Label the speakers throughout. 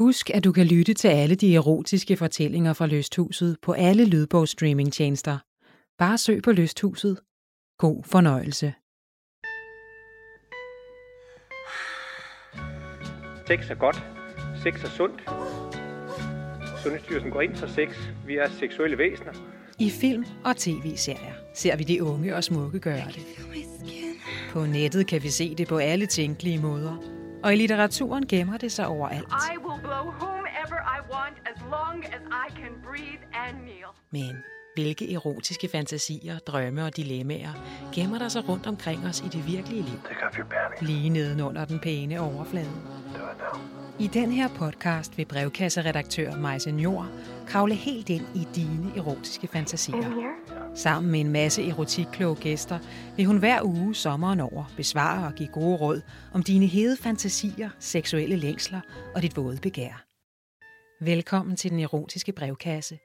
Speaker 1: Husk, at du kan lytte til alle de erotiske fortællinger fra Lysthuset på alle lydbogsstreamingtjenester. Bare søg på Lysthuset. God fornøjelse.
Speaker 2: Sex er godt. Sex er sundt. Sundhedsstyrelsen går ind for sex. Vi er seksuelle væsener.
Speaker 1: I film og tv-serier ser vi de unge og smukke gøre det. På nettet kan vi se det på alle tænkelige måder. Og i litteraturen gemmer det sig overalt.
Speaker 3: I will blow whomever I want as long as I can breathe and kneel.
Speaker 1: Men hvilke erotiske fantasier, drømme og dilemmaer gemmer der sig rundt omkring os i det virkelige liv? Lige nedenunder den pæne overflade.
Speaker 2: Do it now.
Speaker 1: I den her podcast vil brevkasseredaktør Majse Njord kravle helt ind i dine erotiske fantasier. Sammen med en masse erotikkloge gæster vil hun hver uge sommeren over besvare og give gode råd om dine hede fantasier, seksuelle længsler og dit våde begær. Velkommen til den erotiske brevkasse.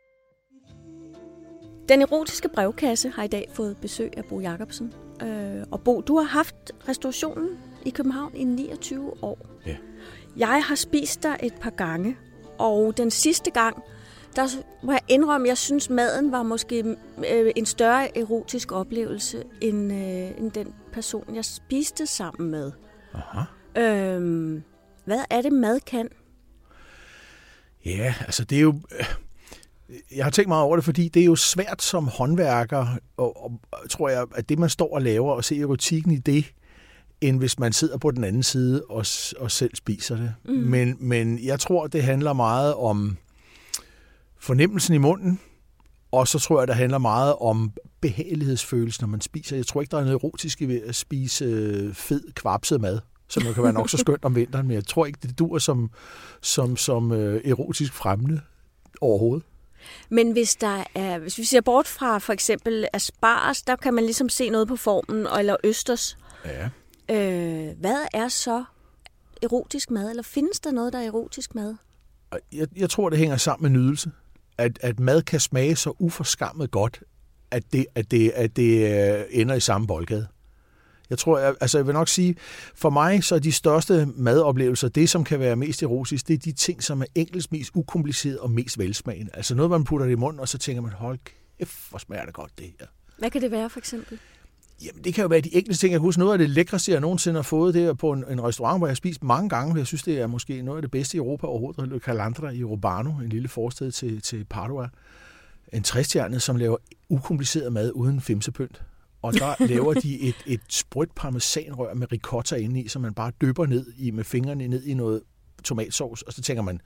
Speaker 4: Den erotiske brevkasse har i dag fået besøg af Bo Jacobsen. Øh, og Bo, du har haft restaurationen i København i 29 år.
Speaker 5: Ja.
Speaker 4: Jeg har spist der et par gange, og den sidste gang, der må jeg indrømme, at jeg synes, maden var måske øh, en større erotisk oplevelse, end, øh, end den person, jeg spiste sammen med.
Speaker 5: Aha.
Speaker 4: Øh, hvad er det, mad kan?
Speaker 5: Ja, altså det er jo... øh, Jeg har tænkt meget over det, fordi det er jo svært som håndværker, og, og tror jeg, at det man står og laver, og se erotikken i det, end hvis man sidder på den anden side og, og selv spiser det. Mm. Men, men jeg tror, det handler meget om fornemmelsen i munden, og så tror jeg, det handler meget om behagelighedsfølelsen, når man spiser. Jeg tror ikke, der er noget erotisk ved at spise øh, fed, kvapset mad, som jo kan være nok så skønt om vinteren, men jeg tror ikke, det dur som, som, som øh, erotisk fremmende overhovedet.
Speaker 4: Men hvis der er, hvis vi ser bort fra for eksempel asparges, der kan man ligesom se noget på formen, eller østers.
Speaker 5: Ja.
Speaker 4: Øh, hvad er så erotisk mad, eller findes der noget, der er erotisk mad?
Speaker 5: Jeg, jeg tror, det hænger sammen med nydelse. At, at mad kan smage så uforskammet godt, at det, at det, at det øh, ender i samme boldgade. Jeg tror, jeg, altså jeg vil nok sige, for mig så er de største madoplevelser, det som kan være mest erotisk, det er de ting, som er enkelst mest ukompliceret og mest velsmagende. Altså noget, man putter det i munden, og så tænker man, hold kæft, hvor smager det godt det her.
Speaker 4: Hvad kan det være for eksempel?
Speaker 5: Jamen, det kan jo være de enkelte ting. Jeg kan huske noget af det lækreste, jeg nogensinde har fået, det er på en, en restaurant, hvor jeg har spist mange gange. Jeg synes, det er måske noget af det bedste i Europa overhovedet. Le Calandra i Urbano, en lille forstad til, til Padua. En træstjerne, som laver ukompliceret mad uden femsepynt. Og der laver de et, et sprødt parmesanrør med ricotta inde i, som man bare dypper ned i med fingrene ned i noget tomatsovs. Og så tænker man,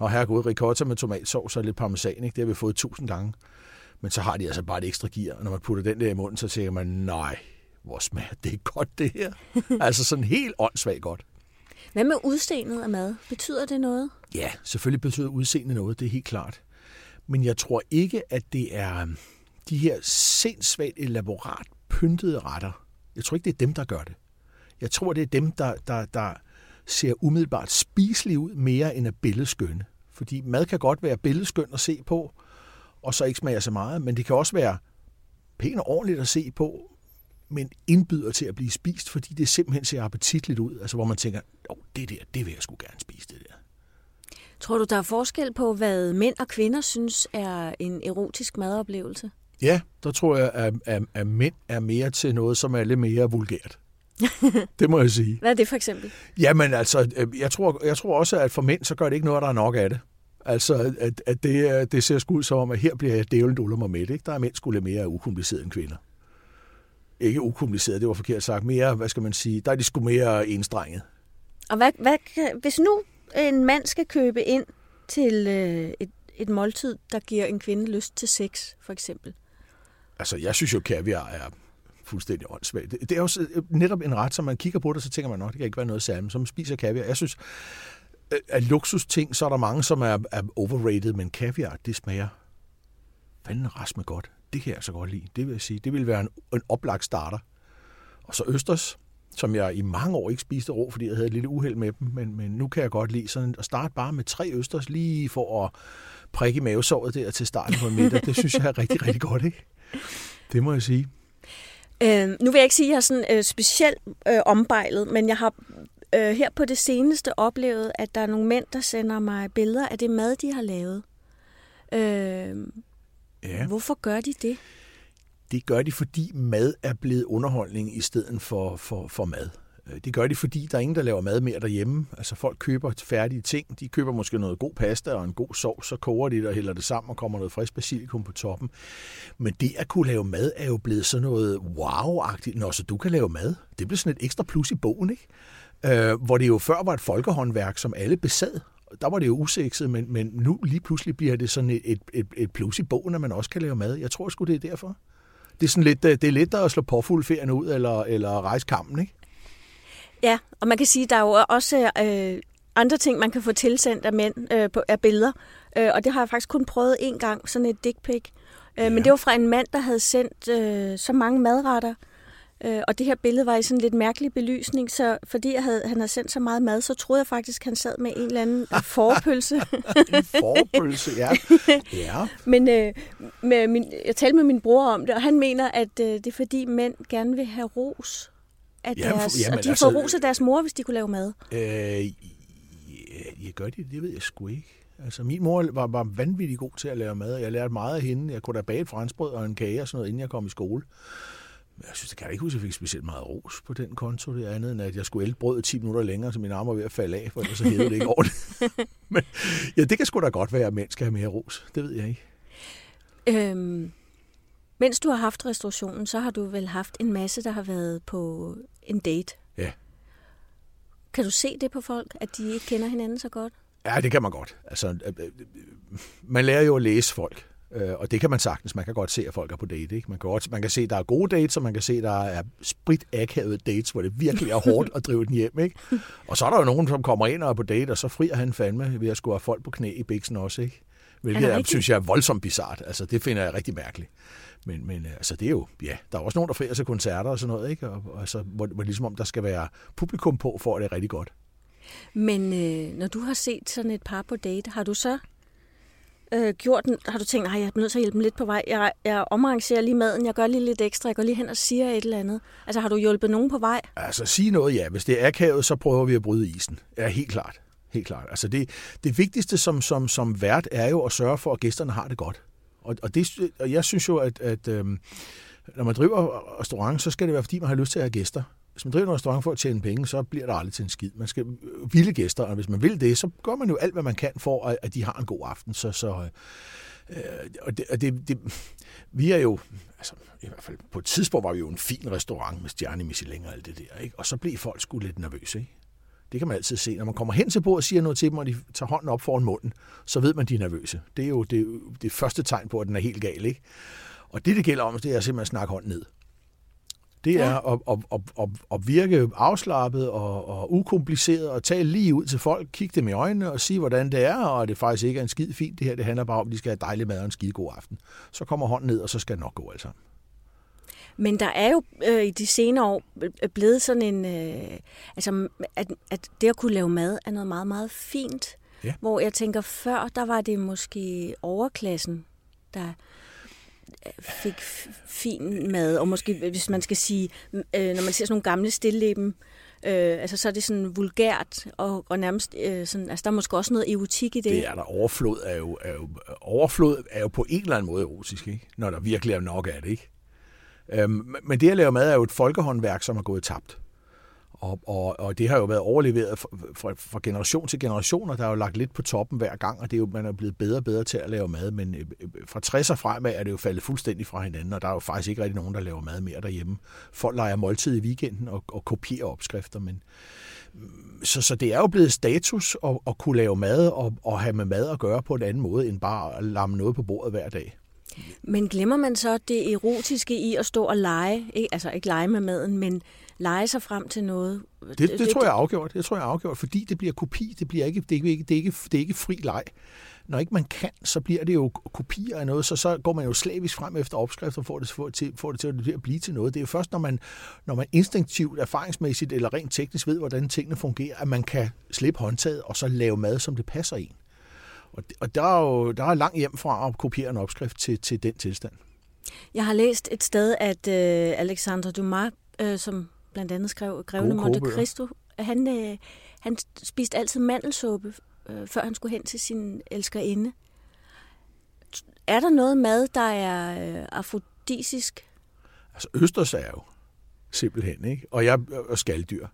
Speaker 5: Nå herregud, ricotta med tomatsovs og lidt parmesan, ikke? det har vi fået tusind gange. Men så har de altså bare et ekstra gear, og når man putter den der i munden, så tænker man, nej, hvor smager det godt det her. altså sådan helt åndssvagt godt.
Speaker 4: Hvad med udseendet af mad? Betyder det noget?
Speaker 5: Ja, selvfølgelig betyder udseende noget, det er helt klart. Men jeg tror ikke, at det er øhm, de her sindssygt elaborat pyntede retter. Jeg tror ikke, det er dem, der gør det. Jeg tror, det er dem, der, der, der ser umiddelbart spiselige ud mere end er billedskønne. Fordi mad kan godt være billedskøn at se på, og så ikke smager så meget, men det kan også være pænt og ordentligt at se på, men indbyder til at blive spist, fordi det simpelthen ser appetitligt ud. Altså hvor man tænker, oh, det der, det vil jeg sgu gerne spise, det der.
Speaker 4: Tror du, der er forskel på, hvad mænd og kvinder synes er en erotisk madoplevelse?
Speaker 5: Ja, der tror jeg, at, at, at mænd er mere til noget, som er lidt mere vulgært. det må jeg sige.
Speaker 4: Hvad er det for eksempel?
Speaker 5: Jamen altså, øh, jeg tror, jeg tror også, at for mænd, så gør det ikke noget, der er nok af det. Altså, at, at det, det ser ud som om, at her bliver jeg dævlen duller mig med. Ikke? Der er mænd lidt mere ukompliceret end kvinder. Ikke ukompliceret, det var forkert sagt. Mere, hvad skal man sige, der er de sgu mere enstrenget.
Speaker 4: Og hvad, hvad hvis nu en mand skal købe ind til øh, et, et måltid, der giver en kvinde lyst til sex, for eksempel.
Speaker 5: Altså, jeg synes jo, kaviar er fuldstændig åndssvagt. Det, er jo så- netop en ret, som man kigger på det, så tænker man, nok, det kan ikke være noget særligt, som spiser kaviar. Jeg synes, øh, Øh, af luksusting, så er der mange, som er, er overrated, men kaviar, det smager fanden rasme godt. Det kan jeg så godt lide. Det vil jeg sige. Det vil være en, en oplagt starter. Og så østers, som jeg i mange år ikke spiste rå, fordi jeg havde et lille uheld med dem, men, men nu kan jeg godt lide sådan at starte bare med tre østers, lige for at prikke mavesåret der til starten på middag. Det synes jeg er rigtig, rigtig godt, ikke? Det må jeg sige.
Speaker 4: Øh, nu vil jeg ikke sige, at jeg er sådan øh, specielt øh, ombejlet, men jeg har øh, her på det seneste oplevet, at der er nogle mænd, der sender mig billeder af det mad, de har lavet. Øh,
Speaker 5: Ja.
Speaker 4: Hvorfor gør de det?
Speaker 5: Det gør de, fordi mad er blevet underholdning i stedet for, for, for mad. Øh, Det gør de, fordi der er ingen, der laver mad mere derhjemme. Altså folk køber færdige ting. De køber måske noget god pasta og en god sovs, så koger de det og hælder det sammen og kommer noget frisk basilikum på toppen. Men det at kunne lave mad er jo blevet sådan noget wow-agtigt. Nå, så du kan lave mad. Det bliver sådan et ekstra plus i bogen, ikke? Øh, hvor det jo før var et folkehåndværk, som alle besad. Der var det jo usekset, men, men nu lige pludselig bliver det sådan et, et, et, et plus i bogen, at man også kan lave mad. Jeg tror sgu, det er derfor. Det er, sådan lidt, øh, det er lettere at slå påfuldferien ud, eller, eller rejse kampen, ikke?
Speaker 4: Ja, og man kan sige, at der er jo også øh, andre ting, man kan få tilsendt af mænd øh, på, af billeder. Øh, og det har jeg faktisk kun prøvet en gang, sådan et dick pic. Øh,
Speaker 5: Ja.
Speaker 4: Men det var fra en mand, der havde sendt øh, så mange madretter. Øh, og det her billede var i sådan lidt mærkelig belysning, så fordi jeg havde, han havde sendt så meget mad, så troede jeg faktisk, han sad med en eller anden øh, forpølse.
Speaker 5: En forpølse, ja. ja.
Speaker 4: Men øh, med min, jeg talte med min bror om det, og han mener, at øh, det er fordi mænd gerne vil have ros. At
Speaker 5: Jamen,
Speaker 4: deres,
Speaker 5: jamen,
Speaker 4: og de
Speaker 5: altså-
Speaker 4: får ros af deres mor, hvis de kunne lave mad.
Speaker 5: Øh, ja, gør de det? Det ved jeg sgu ikke. Altså, min mor var, var vanvittig god til at lave mad, og jeg lærte meget af hende. Jeg kunne da bage et franskbrød og en kage og sådan noget, inden jeg kom i skole. Jeg synes, det kan jeg ikke huske, at jeg fik specielt meget ros på den konto. Det andet end, at jeg skulle ælte brødet 10 minutter længere, så min arme var ved at falde af, for ellers så hævede det ikke ordentligt. Men ja, det kan sgu da godt være, at mænd skal have mere ros. Det ved jeg ikke.
Speaker 4: Øhm, mens du har haft restaurationen, så har du vel haft en masse, der har været på en date.
Speaker 5: Ja.
Speaker 4: Kan du se det på folk, at de ikke kender hinanden så godt?
Speaker 5: Ja, det kan man godt. Altså, øh, øh, man lærer jo at læse folk, øh, og det kan man sagtens. Man kan godt se, at folk er på date. Ikke? Man, kan godt, man kan se, at der er gode dates, og man kan se, at der er sprit akavede dates, hvor det virkelig er hårdt at drive den hjem. Ikke? Og så er der jo nogen, som kommer ind og er på date, og så frier han fandme ved at skulle have folk på knæ i biksen også. Ikke? Hvilket
Speaker 4: Er
Speaker 5: jeg synes jeg er voldsomt bizart. Altså, det finder jeg rigtig mærkeligt. Men, men øh, altså, det er jo, ja, der er også nogen, der frier til koncerter og sådan noget, ikke? Og, og altså, hvor, hvor ligesom om der skal være publikum på, for at det er rigtig godt.
Speaker 4: Men øh, når du har set sådan et par på date, har du så øh, gjort den, har du tænkt, at jeg er nødt til at hjælpe dem lidt på vej. Jeg, jeg omrangerer lige maden, jeg gør lige lidt ekstra, jeg går lige hen og siger et eller andet. Altså har du hjulpet nogen på vej?
Speaker 5: Altså, sige noget, ja. Hvis det er akavet, så prøver vi at bryde isen. Ja, helt klart. Helt klart. Altså, det, det vigtigste som, som, som vært er jo at sørge for, at gæsterne har det godt. Og, og, det, og jeg synes jo, at, at øhm, når man driver restaurant, så skal det være, fordi man har lyst til at have gæster. Hvis man driver en restaurant for at tjene penge, så bliver der aldrig til en skid. Man skal øh, vilde ville gæster, og hvis man vil det, så gør man jo alt, hvad man kan for, at, at de har en god aften. Så, så, øh, og det, og det, det, vi er jo, altså i hvert fald på et tidspunkt var vi jo en fin restaurant med stjerne i Michelin og alt det der, ikke? og så blev folk sgu lidt nervøse. Ikke? Det kan man altid se. Når man kommer hen til bordet og siger noget til dem, og de tager hånden op foran munden, så ved man, de er nervøse. Det er jo det, det første tegn på, at den er helt gal. Ikke? Og det, det gælder om, det er simpelthen at snakke hånden ned. Det er
Speaker 4: Ja.
Speaker 5: at, at, at, at, at virke afslappet og, og ukompliceret og tale lige ud til folk, kigge dem i øjnene og sige, hvordan det er, og at det faktisk ikke er en skid fint. Det her det handler bare om, at de skal have dejlig mad og en skide god aften. Så kommer hånden ned, og så skal det nok gå alt sammen.
Speaker 4: Men der er jo øh, i de senere år blevet sådan en... Øh, altså, at, at det at kunne lave mad er noget meget, meget fint.
Speaker 5: Ja.
Speaker 4: Hvor jeg tænker, før der var det måske overklassen, der fik fin mad. Og måske, hvis man skal sige, øh, når man ser sådan nogle gamle stilleben, øh, altså så er det sådan vulgært, og, og nærmest øh, sådan, altså der er måske også noget erotik i det.
Speaker 5: Det er der. Overflod er jo, er jo, overflod er jo på en eller anden måde erotisk, ikke? når der virkelig er nok af det. Ikke? Øhm, men det at lave mad er jo et folkehåndværk, som er gået tabt. Og, og, og det har jo været overleveret fra, fra, fra generation til generation, og der er jo lagt lidt på toppen hver gang, og det er jo, man er blevet bedre og bedre til at lave mad, men øh, øh, fra 60'er fremad er det jo faldet fuldstændig fra hinanden, og der er jo faktisk ikke rigtig nogen, der laver mad mere derhjemme. Folk leger måltid i weekenden og, og kopierer opskrifter, men mm, så, så det er jo blevet status at, at kunne lave mad og, og have med mad at gøre på en anden måde, end bare at lamme noget på bordet hver dag.
Speaker 4: Men glemmer man så det erotiske i at stå og lege, ikke, altså ikke lege med maden, men lege sig frem til noget?
Speaker 5: Det, det, det tror jeg er afgjort. Det tror jeg er afgjort, fordi det bliver kopi. Det bliver ikke, det er ikke, det er ikke, det er ikke fri leg. Når ikke man kan, så bliver det jo kopier af noget, så, så går man jo slavisk frem efter opskrifter for det, for, til, for det til at blive til noget. Det er jo først, når man, når man instinktivt, erfaringsmæssigt eller rent teknisk ved, hvordan tingene fungerer, at man kan slippe håndtaget og så lave mad, som det passer en. Og, og der er jo der er langt hjem fra at kopiere en opskrift til, til den tilstand.
Speaker 4: Jeg har læst et sted, at øh, Alexandre Dumas, øh, som blandt andet skrev Grevene
Speaker 5: Gode
Speaker 4: Monte. Cristo, Han, øh, han spiste altid mandelsuppe, øh, før han skulle hen til sin elskerinde. Er der noget mad, der er øh, afrodisisk?
Speaker 5: Altså østers er jo simpelthen, ikke? Og jeg og skalddyr.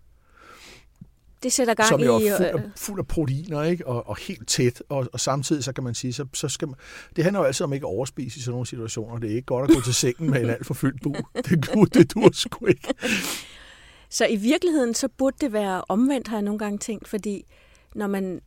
Speaker 4: Det sætter gang
Speaker 5: som
Speaker 4: i...
Speaker 5: er fuld
Speaker 4: øh,
Speaker 5: af, fuld af proteiner, ikke? Og, og helt tæt. Og, og samtidig, så kan man sige, så, så skal man, det handler jo altid om ikke at overspise i sådan nogle situationer. Det er ikke godt at gå til sengen med en alt for fyldt bu. Det, det dur sgu ikke.
Speaker 4: Så i virkeligheden, så burde det være omvendt, har jeg nogle gange tænkt, fordi når man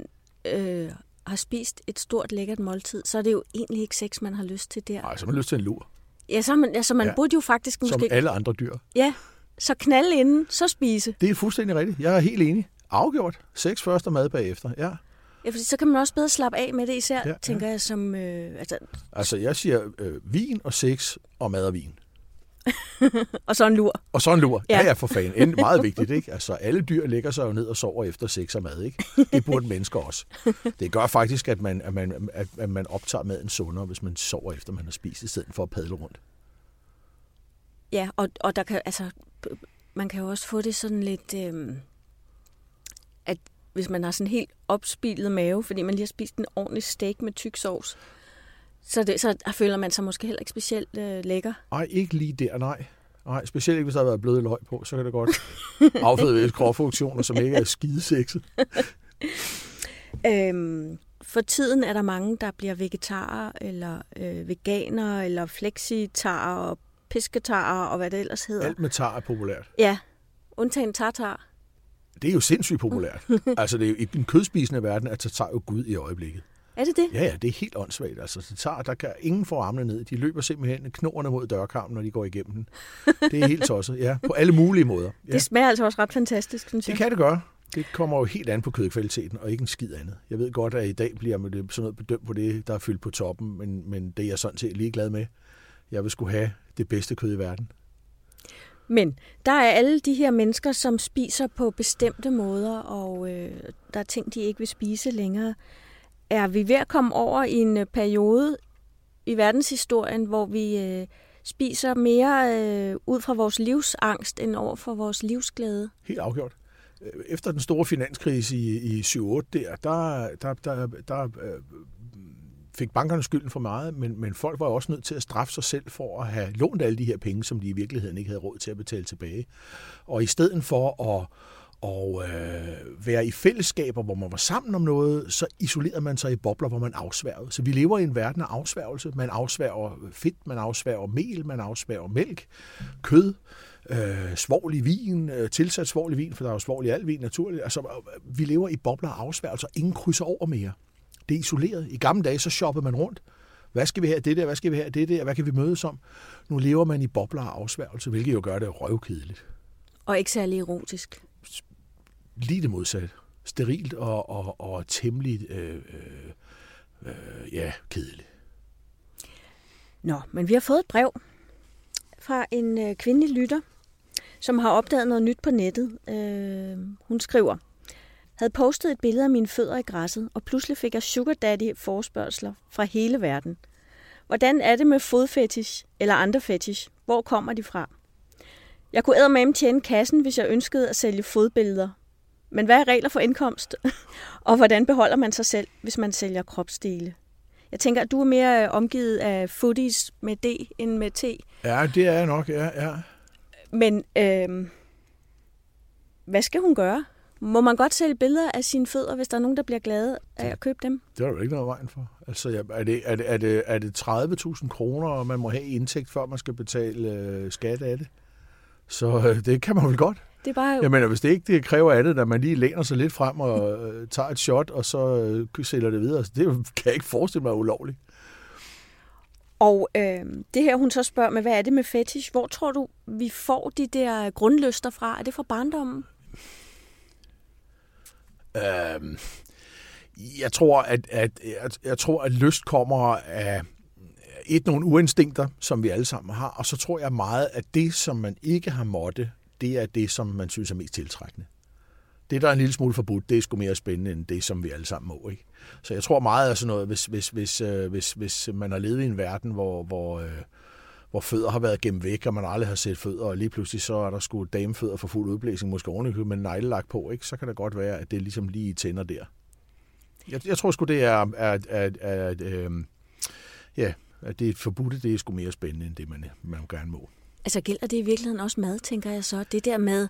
Speaker 4: øh, har spist et stort, lækkert måltid, så er det jo egentlig ikke sex, man har lyst til der.
Speaker 5: Nej, så har man lyst til en lur,
Speaker 4: Ja, så, man, altså, man
Speaker 5: Ja.
Speaker 4: burde jo faktisk
Speaker 5: som
Speaker 4: måske...
Speaker 5: alle andre dyr.
Speaker 4: Ja, så knalde inden, så spise.
Speaker 5: Det er fuldstændig rigtigt. Jeg er helt enig. Afgjort. Sex først og mad bagefter. Ja.
Speaker 4: Ja, fordi så kan man også bedre slappe af med det, især,
Speaker 5: Ja,
Speaker 4: ja,
Speaker 5: ja.
Speaker 4: tænker jeg, som... Øh, altså,
Speaker 5: Altså, jeg siger øh, vin og sex og mad og vin.
Speaker 4: og så en lur.
Speaker 5: Og så en lur.
Speaker 4: Ja,
Speaker 5: Ja. for fanden. End meget vigtigt, ikke? Altså, alle dyr lægger sig jo ned og sover efter sex og mad, ikke? Det burde mennesker også. Det gør faktisk, at man, at man, at, at man optager maden sundere, hvis man sover efter, man har spist, i stedet for at padle rundt.
Speaker 4: Ja, og, og der kan, altså, man kan jo også få det sådan lidt, øh, at hvis man har sådan helt opspilet mave, fordi man lige har spist en ordentlig steak med tyk sovs, så, det, så føler man sig måske heller ikke specielt øh, lækker.
Speaker 5: Ej, ikke lige der, nej. Nej, specielt ikke, hvis der har været bløde løg på, så kan det godt afføde kropfunktioner, som ikke er skidesexet.
Speaker 4: Øhm, for tiden er der mange, der bliver vegetarer, eller øh, veganere, eller flexitarer, og pisketarer, og hvad det ellers hedder.
Speaker 5: Alt med tar er populært.
Speaker 4: Ja, undtagen tartar.
Speaker 5: Det er jo sindssygt populært. altså, det er jo i den kødspisende verden, at tager jo Gud i øjeblikket.
Speaker 4: Er det det?
Speaker 5: Ja, ja, det er helt åndssvagt. Altså, det tager, der kan ingen få armene ned. De løber simpelthen knoerne mod dørkarmen, når de går igennem den. Det er helt tosset, ja. På alle mulige måder. Ja.
Speaker 4: Det smager altså også ret fantastisk, synes
Speaker 5: Det
Speaker 4: jeg.
Speaker 5: kan det gøre. Det kommer jo helt an på kødkvaliteten, og ikke en skid andet. Jeg ved godt, at i dag bliver man det- sådan noget bedømt på det, der er fyldt på toppen, men, men det er jeg sådan set ligeglad med. Jeg vil skulle have det bedste kød i verden.
Speaker 4: Men der er alle de her mennesker, som spiser på bestemte måder, og øh, der er ting, de ikke vil spise længere. Er vi ved at komme over i en øh, periode i verdenshistorien, hvor vi øh, spiser mere øh, ud fra vores livsangst, end over for vores livsglæde?
Speaker 5: Helt afgjort. Øh, efter den store finanskrise i, i 7-8 der, der, der, der, der øh, fik bankerne skylden for meget, men, men folk var også nødt til at straffe sig selv for at have lånt alle de her penge, som de i virkeligheden ikke havde råd til at betale tilbage. Og i stedet for at og øh, være i fællesskaber, hvor man var sammen om noget, så isolerede man sig i bobler, hvor man afsværgede. Så vi lever i en verden af afsværgelse. Man afsværger fedt, man afsværger mel, man afsværger mælk, kød, øh, svovl i vin, øh, tilsat svovl i vin, for der er jo svovl i al vin naturligt. Altså, øh, vi lever i bobler af afsværgelser. Ingen krydser over mere. Det er isoleret. I gamle dage, så shoppede man rundt. Hvad skal vi have det der? Hvad skal vi have det der? Hvad kan vi mødes om? Nu lever man i bobler af afsværgelse, hvilket jo gør det røvkedeligt.
Speaker 4: Og ikke særlig erotisk.
Speaker 5: Lige det modsatte. Sterilt og, og, og temmelig øh, øh, øh ja, kedeligt.
Speaker 4: Nå, men vi har fået et brev fra en øh, kvindelig lytter, som har opdaget noget nyt på nettet. Øh, hun skriver, havde postet et billede af mine fødder i græsset, og pludselig fik jeg sugar daddy forspørgseler fra hele verden. Hvordan er det med fodfetish eller andre fetish? Hvor kommer de fra? Jeg kunne eddermame tjene kassen, hvis jeg ønskede at sælge fodbilleder. Men hvad er regler for indkomst? og hvordan beholder man sig selv, hvis man sælger kropsdele? Jeg tænker, at du er mere øh, omgivet af footies med D end med T.
Speaker 5: Ja, det er jeg nok, ja. ja.
Speaker 4: Men øh, hvad skal hun gøre? Må man godt sælge billeder af sine fødder, hvis der er nogen, der bliver glade af at købe dem?
Speaker 5: Det er jo ikke noget vejen for. Altså, er det, er det, er det, er det 30.000 kroner, man må have indtægt, før man skal betale øh, skat af det? Så øh, det kan man vel godt.
Speaker 4: Det er bare...
Speaker 5: Jeg mener, hvis det ikke det kræver af det, at man lige læner sig lidt frem og øh, tager et shot, og så øh, sælger det videre, så det kan jeg ikke forestille mig er ulovligt.
Speaker 4: Og øh, det her, hun så spørger med, hvad er det med fetish? Hvor tror du, vi får de der grundlyster fra? Er det fra barndommen?
Speaker 5: Øh, jeg tror, at, at, at, jeg tror, at lyst kommer af et nogle uinstinkter, som vi alle sammen har, og så tror jeg meget, at det, som man ikke har måtte, det er det, som man synes er mest tiltrækkende. Det, der er en lille smule forbudt, det er sgu mere spændende end det, som vi alle sammen må. Ikke? Så jeg tror meget af sådan noget, hvis, hvis, hvis, øh, hvis, hvis man har levet i en verden, hvor, hvor, øh, hvor fødder har været gemt væk, og man aldrig har set fødder, og lige pludselig så er der sgu damefødder for fuld udblæsning, måske ordentligt med neglelagt på, ikke? så kan det godt være, at det ligesom lige tænder der. Jeg, jeg tror sgu, det er, at, at, at, at øh, ja, at det er det er sgu mere spændende, end det man, man gerne må.
Speaker 4: Altså gælder det i virkeligheden også mad, tænker jeg så? Det der med,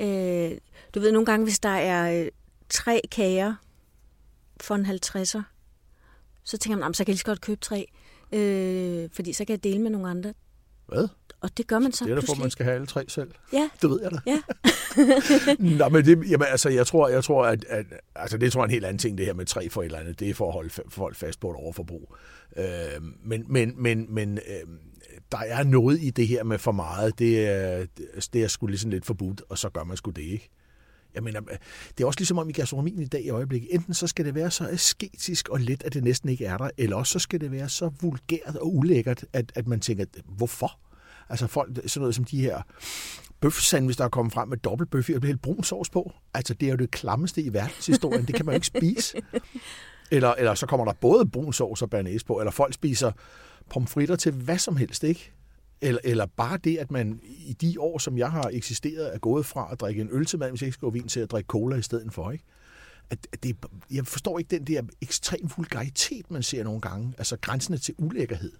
Speaker 4: øh, du ved nogle gange, hvis der er øh, tre kager for en 50'er, så tænker man, så kan jeg lige så godt købe tre, øh, fordi så kan jeg dele med nogle andre.
Speaker 5: Hvad?
Speaker 4: Og det gør man så
Speaker 5: Det er
Speaker 4: pludselig.
Speaker 5: derfor, man skal have alle tre selv.
Speaker 4: Ja,
Speaker 5: Det ved jeg da.
Speaker 4: ja.
Speaker 5: Nå, men det, jamen, altså, jeg tror, jeg tror at, at, altså, det tror jeg er en helt anden ting, det her med tre for et eller andet. Det er for at holde folk fast på et overforbrug. Øh, men men, men, men øh, der er noget i det her med for meget. Det er, det er sgu ligesom lidt forbudt, og så gør man sgu det ikke. Jeg mener, det er også ligesom om i gastronomien i dag i øjeblikket. Enten så skal det være så asketisk og let, at det næsten ikke er der, eller også så skal det være så vulgært og ulækkert, at, at man tænker, hvorfor? Altså folk, sådan noget som de her bøfsandwich, der er kommet frem med dobbeltbøf i, og bliver helt brun sovs på. Altså, det er jo det klammeste i verdenshistorien. Det kan man jo ikke spise. Eller, eller så kommer der både brun sovs og bernæs på, eller folk spiser pomfritter til hvad som helst, ikke? Eller, eller bare det, at man i de år, som jeg har eksisteret, er gået fra at drikke en øl til mad, hvis jeg ikke skal gå vin, til at drikke cola i stedet for, ikke? At, at det, jeg forstår ikke den der ekstrem vulgaritet, man ser nogle gange. Altså grænsende til ulækkerhed.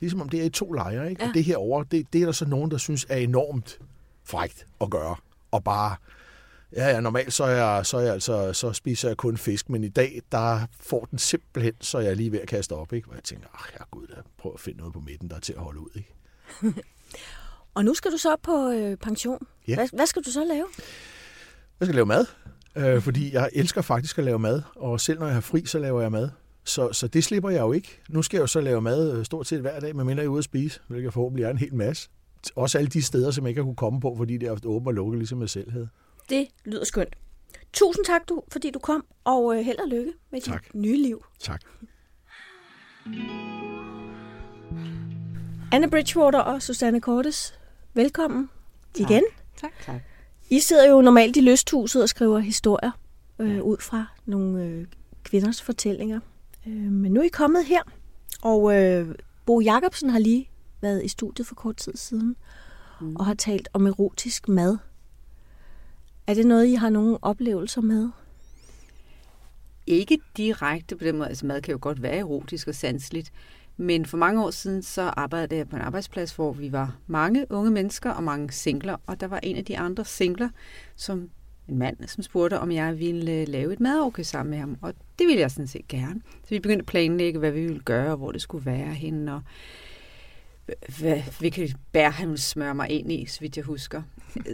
Speaker 5: Ligesom om det er i to lejre, ikke? Ja. Og det her over, det, det er der så nogen, der synes er enormt frægt at gøre. Og bare, ja, ja, normalt så, er jeg, så, er jeg altså, så spiser jeg kun fisk, men i dag, der får den simpelthen, så jeg er lige ved at kaste op, ikke? Og jeg tænker, ach, herregud, da, prøv at finde noget på midten, der er til at holde ud, ikke?
Speaker 4: Og nu skal du så på øh, pension.
Speaker 5: Ja.
Speaker 4: Hvad, hvad skal du så lave?
Speaker 5: Jeg skal lave mad, øh, fordi jeg elsker faktisk at lave mad, og selv når jeg har fri, så laver jeg mad. Så, så det slipper jeg jo ikke. Nu skal jeg jo så lave mad øh, stort set hver dag, medmindre jeg er ude at spise, hvilket forhåbentlig er en hel masse. Også alle de steder, som jeg ikke har kunne komme på, fordi det er åbent og lukket, ligesom jeg selv havde.
Speaker 4: Det lyder skønt. Tusind tak, du, fordi du kom, og øh, held og lykke med dit
Speaker 5: Tak.
Speaker 4: nye liv.
Speaker 5: Tak.
Speaker 4: Anne Bridgewater og Susanne Cordes, velkommen tak. igen.
Speaker 6: Tak. tak.
Speaker 4: I sidder jo normalt i lysthuset og skriver historier øh, ud fra nogle øh, kvinders fortællinger. Øh, men nu er I kommet her, og øh, Bo Jacobsen har lige været i studiet for kort tid siden mm. og har talt om erotisk mad. Er det noget, I har nogle oplevelser med?
Speaker 6: Ikke direkte på den måde. Altså mad kan jo godt være erotisk og sanseligt. Men for mange år siden, så arbejdede jeg på en arbejdsplads, hvor vi var mange unge mennesker og mange singler. Og der var en af de andre singler, som en mand, som spurgte, om jeg ville øh, lave et madorke sammen med ham. Og det ville jeg sådan set gerne. Så vi begyndte at planlægge, hvad vi ville gøre, og hvor det skulle være henne, og hvilket bær han ville smøre mig ind i, så vidt jeg husker.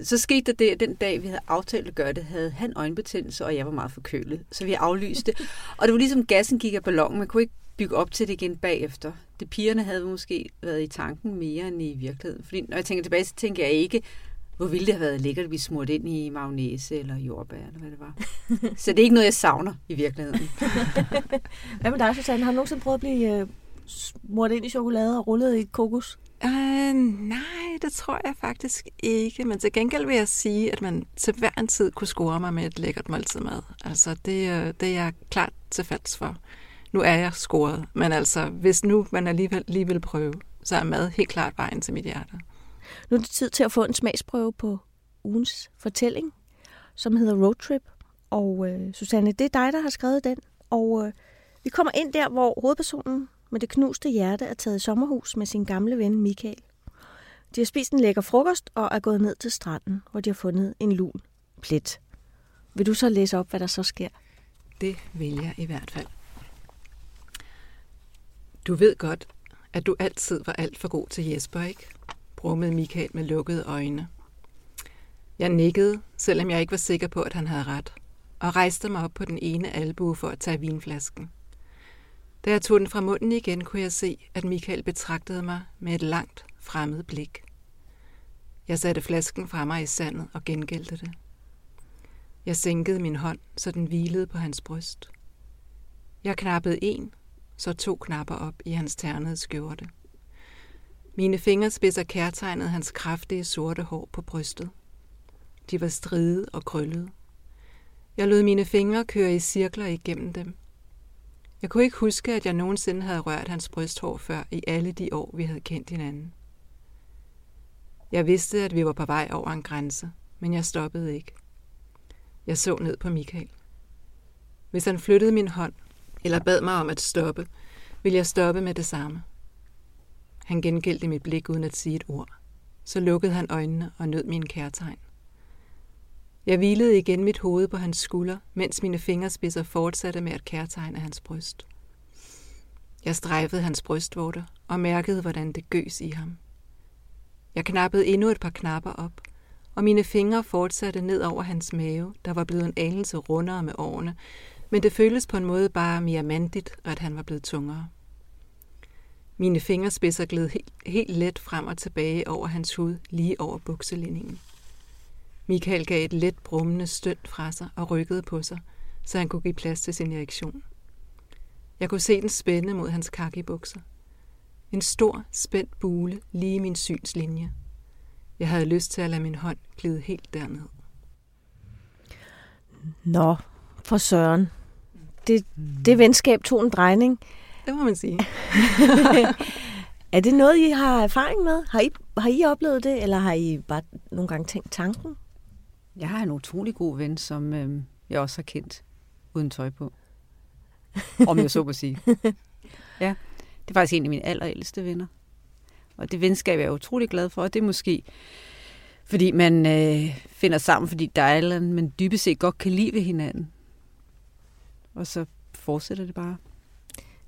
Speaker 6: Så skete der det, at den dag, vi havde aftalt at gøre det, havde han øjenbetændelse, og jeg var meget forkølet. Så vi aflyste. Og det var ligesom gassen gik af ballonen. Man kunne ikke bygge op til det igen bagefter. Det pigerne havde måske været i tanken mere end i virkeligheden. Fordi når jeg tænker tilbage, så tænker jeg ikke, hvor ville det have været lækkert at vi smurt ind i magnese eller jordbær, eller hvad det var. Så det er ikke noget, jeg savner i virkeligheden.
Speaker 4: Hvad med dig, Susanne? Har du nogensinde prøvet at blive øh, smurt ind i chokolade og rullet i kokos?
Speaker 7: Uh, nej, det tror jeg faktisk ikke. Men til gengæld vil jeg sige, at man til hver en tid kunne score mig med et lækkert måltid mad. Altså, det, øh, det er jeg klart til falds for. Nu er jeg scoret, men altså, hvis nu man alligevel lige vil prøve, så er mad helt klart vejen til mit hjerte.
Speaker 4: Nu er det tid til at få en smagsprøve på ugens fortælling, som hedder Road Trip. Og øh, Susanne, det er dig, der har skrevet den. Og øh, vi kommer ind der, hvor hovedpersonen med det knuste hjerte er taget i sommerhus med sin gamle ven Michael. De har spist en lækker frokost og er gået ned til stranden, hvor de har fundet en lun plet. Vil du så læse op, hvad der så sker?
Speaker 7: Det vil jeg i hvert fald. Du ved godt, at du altid var alt for god til Jesper, ikke? brummede Michael med lukkede øjne. Jeg nikkede, selvom jeg ikke var sikker på, at han havde ret, og rejste mig op på den ene albue for at tage vinflasken. Da jeg tog den fra munden igen, kunne jeg se, at Michael betragtede mig med et langt, fremmed blik. Jeg satte flasken fra mig i sandet og gengældte det. Jeg sænkede min hånd, så den hvilede på hans bryst. Jeg knappede en, så to knapper op i hans ternede skjorte. Mine fingerspidser kærtegnede hans kraftige sorte hår på brystet. De var stride og krøllede. Jeg lod mine fingre køre i cirkler igennem dem. Jeg kunne ikke huske, at jeg nogensinde havde rørt hans brysthår før i alle de år, vi havde kendt hinanden. Jeg vidste, at vi var på vej over en grænse, men jeg stoppede ikke. Jeg så ned på Michael. Hvis han flyttede min hånd, eller bad mig om at stoppe, ville jeg stoppe med det samme. Han gengældte mit blik uden at sige et ord. Så lukkede han øjnene og nød min kærtegn. Jeg hvilede igen mit hoved på hans skulder, mens mine fingerspidser fortsatte med at kærtegne hans bryst. Jeg strejfede hans brystvorter og mærkede, hvordan det gøs i ham. Jeg knappede endnu et par knapper op, og mine fingre fortsatte ned over hans mave, der var blevet en anelse rundere med årene, men det føltes på en måde bare mere mandigt, at han var blevet tungere. Mine fingerspidser gled helt, helt let frem og tilbage over hans hud, lige over bukselinningen. Michael gav et let brummende stønd fra sig og rykkede på sig, så han kunne give plads til sin erektion. Jeg kunne se den spænde mod hans kakkebukser. En stor, spændt bule lige i min synslinje. Jeg havde lyst til at lade min hånd glide helt derned.
Speaker 4: Nå, for søren. Det, det venskab tog en drejning.
Speaker 7: Det må man sige.
Speaker 4: er det noget, I har erfaring med? Har I, har I oplevet det, eller har I bare nogle gange tænkt tanken?
Speaker 6: Jeg har en utrolig god ven, som øh, jeg også har kendt uden tøj på. Om jeg så må sige. Ja, det er faktisk en af mine allerældste venner. Og det venskab er jeg utrolig glad for, og det er måske, fordi man øh, finder sammen, fordi der er eller man dybest set godt kan lide ved hinanden. Og så fortsætter det bare.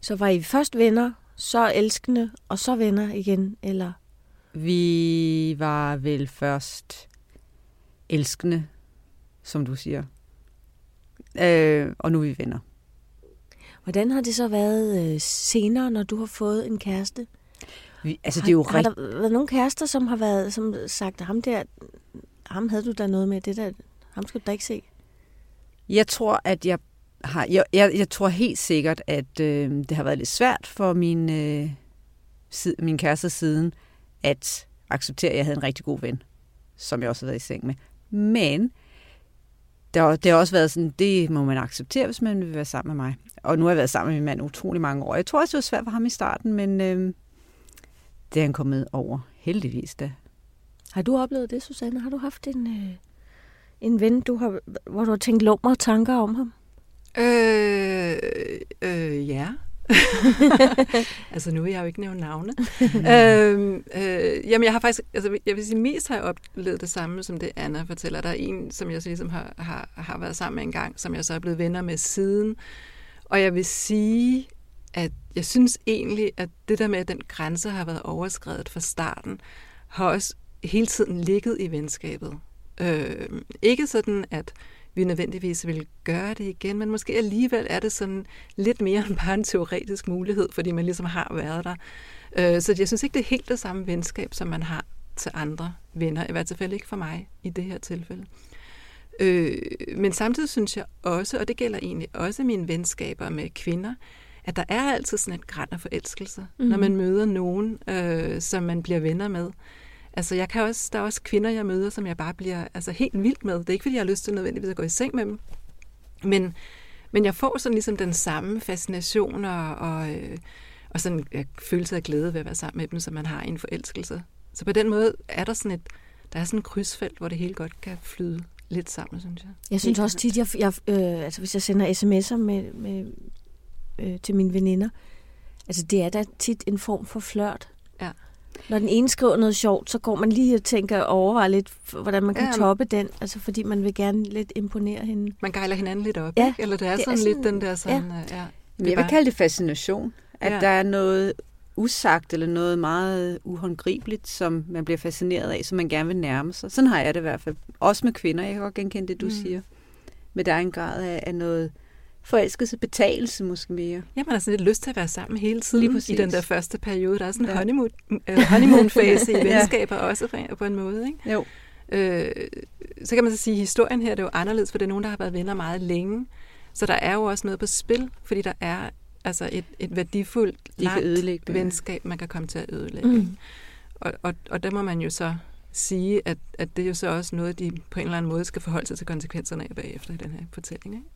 Speaker 4: Så var I først venner, så elskende, og så venner igen, eller?
Speaker 6: Vi var vel først elskende, som du siger. Øh, og nu er vi venner.
Speaker 4: Hvordan har det så været øh, senere, når du har fået en kæreste?
Speaker 6: Vi, altså, det er jo
Speaker 4: har,
Speaker 6: rigt...
Speaker 4: har der været nogle kærester, som har været, som sagt, ham der, ham havde du da noget med, det der, ham skal du da ikke se?
Speaker 6: Jeg tror, at jeg har, jeg, jeg, jeg tror helt sikkert, at øh, det har været lidt svært for min, øh, sid, min kæreste siden, at acceptere, at jeg havde en rigtig god ven, som jeg også har været i seng med. Men det det har også været sådan, det må man acceptere, hvis man vil være sammen med mig. Og nu har jeg været sammen med min mand utrolig mange år. Jeg tror også, det var svært for ham i starten, men øh, det er han kommet over, heldigvis da.
Speaker 4: Har du oplevet det, Susanne? Har du haft en, øh, en ven, du har, hvor du har tænkt lummer tanker om ham?
Speaker 7: Øh, øh, ja. altså nu vil jeg jo ikke nævne navne. øhm, øh, jamen jeg har faktisk, altså jeg vil sige, mest har jeg oplevet det samme, som det Anna fortæller. Der er en, som jeg så ligesom har, har, har været sammen med en gang, som jeg så er blevet venner med siden. Og jeg vil sige, at jeg synes egentlig, at det der med, at den grænse har været overskrevet fra starten, har også hele tiden ligget i venskabet. Øh, ikke sådan, at vi nødvendigvis vil gøre det igen, men måske alligevel er det sådan lidt mere end bare en teoretisk mulighed, fordi man ligesom har været der. Øh, så jeg synes ikke, det er helt det samme venskab, som man har til andre venner, i hvert fald ikke for mig i det her tilfælde. Øh, men samtidig synes jeg også, og det gælder egentlig også mine venskaber med kvinder, at der er altid sådan et græn af forelskelse, mm-hmm. når man møder nogen, øh, som man bliver venner med. Altså, jeg kan også, der er også kvinder, jeg møder, som jeg bare bliver altså, helt vild med. Det er ikke, fordi jeg har lyst til nødvendigvis at gå i seng med dem. Men, men jeg får sådan ligesom den samme fascination og, og, øh, og sådan en følelse af glæde ved at være sammen med dem, som man har i en forelskelse. Så på den måde er der sådan et, der er sådan et krydsfelt, hvor det hele godt kan flyde lidt sammen, synes jeg.
Speaker 4: Jeg synes også tit, jeg, jeg, øh, altså hvis jeg sender sms'er med, med, øh, til mine veninder, altså det er da tit en form for flørt.
Speaker 7: Ja.
Speaker 4: Når den ene skriver noget sjovt, så går man lige og tænker og overvejer lidt, hvordan man kan
Speaker 7: Ja.
Speaker 4: toppe den, altså fordi man vil gerne lidt imponere hende.
Speaker 7: Man gejler hinanden lidt op,
Speaker 4: Ja,
Speaker 7: ikke? Eller det er,
Speaker 4: det er
Speaker 7: sådan,
Speaker 4: sådan-
Speaker 7: lidt den der sådan, ja. ja.
Speaker 6: Men jeg vil kalde det fascination. At
Speaker 7: Ja.
Speaker 6: der er noget usagt eller noget meget uhåndgribeligt, som man bliver fascineret af, som man gerne vil nærme sig. Sådan har jeg det i hvert fald. Også med kvinder. Jeg kan godt genkende det, du
Speaker 7: Mm.
Speaker 6: mm. siger. Men der er en grad af, af noget forelskelse, betalelse måske mere.
Speaker 7: Ja, man har sådan lidt lyst til at være sammen hele tiden i den der første periode. Der er sådan en
Speaker 6: Ja.
Speaker 7: honeymoon, øh, honeymoon-fase i
Speaker 6: Ja.
Speaker 7: venskaber også på- på en måde. Ikke?
Speaker 6: Jo.
Speaker 7: Øh, så kan man så sige, at historien her det er jo anderledes, for det er nogen, der har været venner meget længe. Så der er jo også noget på spil, fordi der er altså et, et værdifuldt, langt
Speaker 6: ja.
Speaker 7: venskab, man kan komme til at ødelægge.
Speaker 4: Mm.
Speaker 7: Og, og, og der må man jo så sige, at, at det er jo så også noget, de på en eller anden måde skal forholde sig til konsekvenserne af bagefter i den her fortælling. Ikke?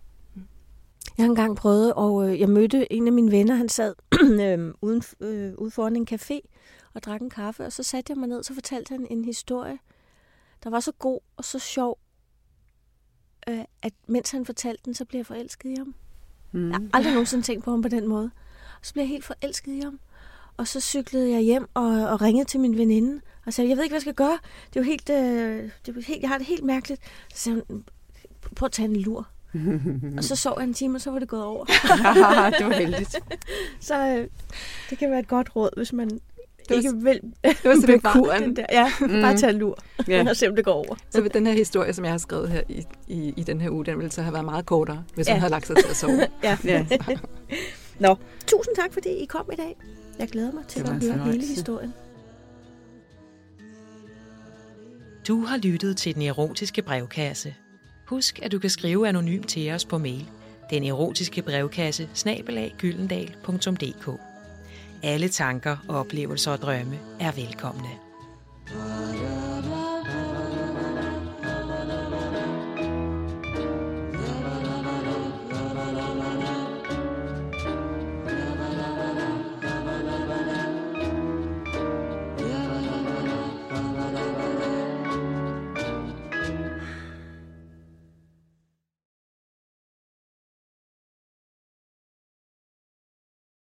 Speaker 4: Jeg har engang prøvet, og øh, jeg mødte en af mine venner, han sad øh, uden, øh, ude foran en café og drak en kaffe, og så satte jeg mig ned, så fortalte han en historie, der var så god og så sjov, øh, at mens han fortalte den, så blev jeg forelsket i ham. Mm. Jeg har aldrig nogensinde tænkt på ham på den måde. Og så blev jeg helt forelsket i ham. Og så cyklede jeg hjem og, og ringede til min veninde og sagde, jeg ved ikke, hvad jeg skal gøre. Det er jo helt, øh, det er helt jeg har det helt mærkeligt. Så sagde hun, prøv at tage en lur. Og så sov jeg en time, og så var det gået over.
Speaker 6: det var heldigt.
Speaker 4: så øh, det kan være et godt råd, hvis man det var, ikke vil
Speaker 7: det var sådan kuren.
Speaker 4: Den der. Ja, mm. bare tage en lur, ja. og se, om det går over.
Speaker 7: Så den her historie, som jeg har skrevet her i, i, i den her uge, den ville så have været meget kortere, hvis ja. hun havde lagt sig til at sove.
Speaker 4: ja. ja. Nå, tusind tak, fordi I kom i dag. Jeg glæder mig til at høre hele historien.
Speaker 1: Du har lyttet til Den Erotiske Brevkasse. Husk, at du kan skrive anonymt til os på mail. Den erotiske brevkasse, snabelaggyldendal.dk Alle tanker, oplevelser og drømme er velkomne.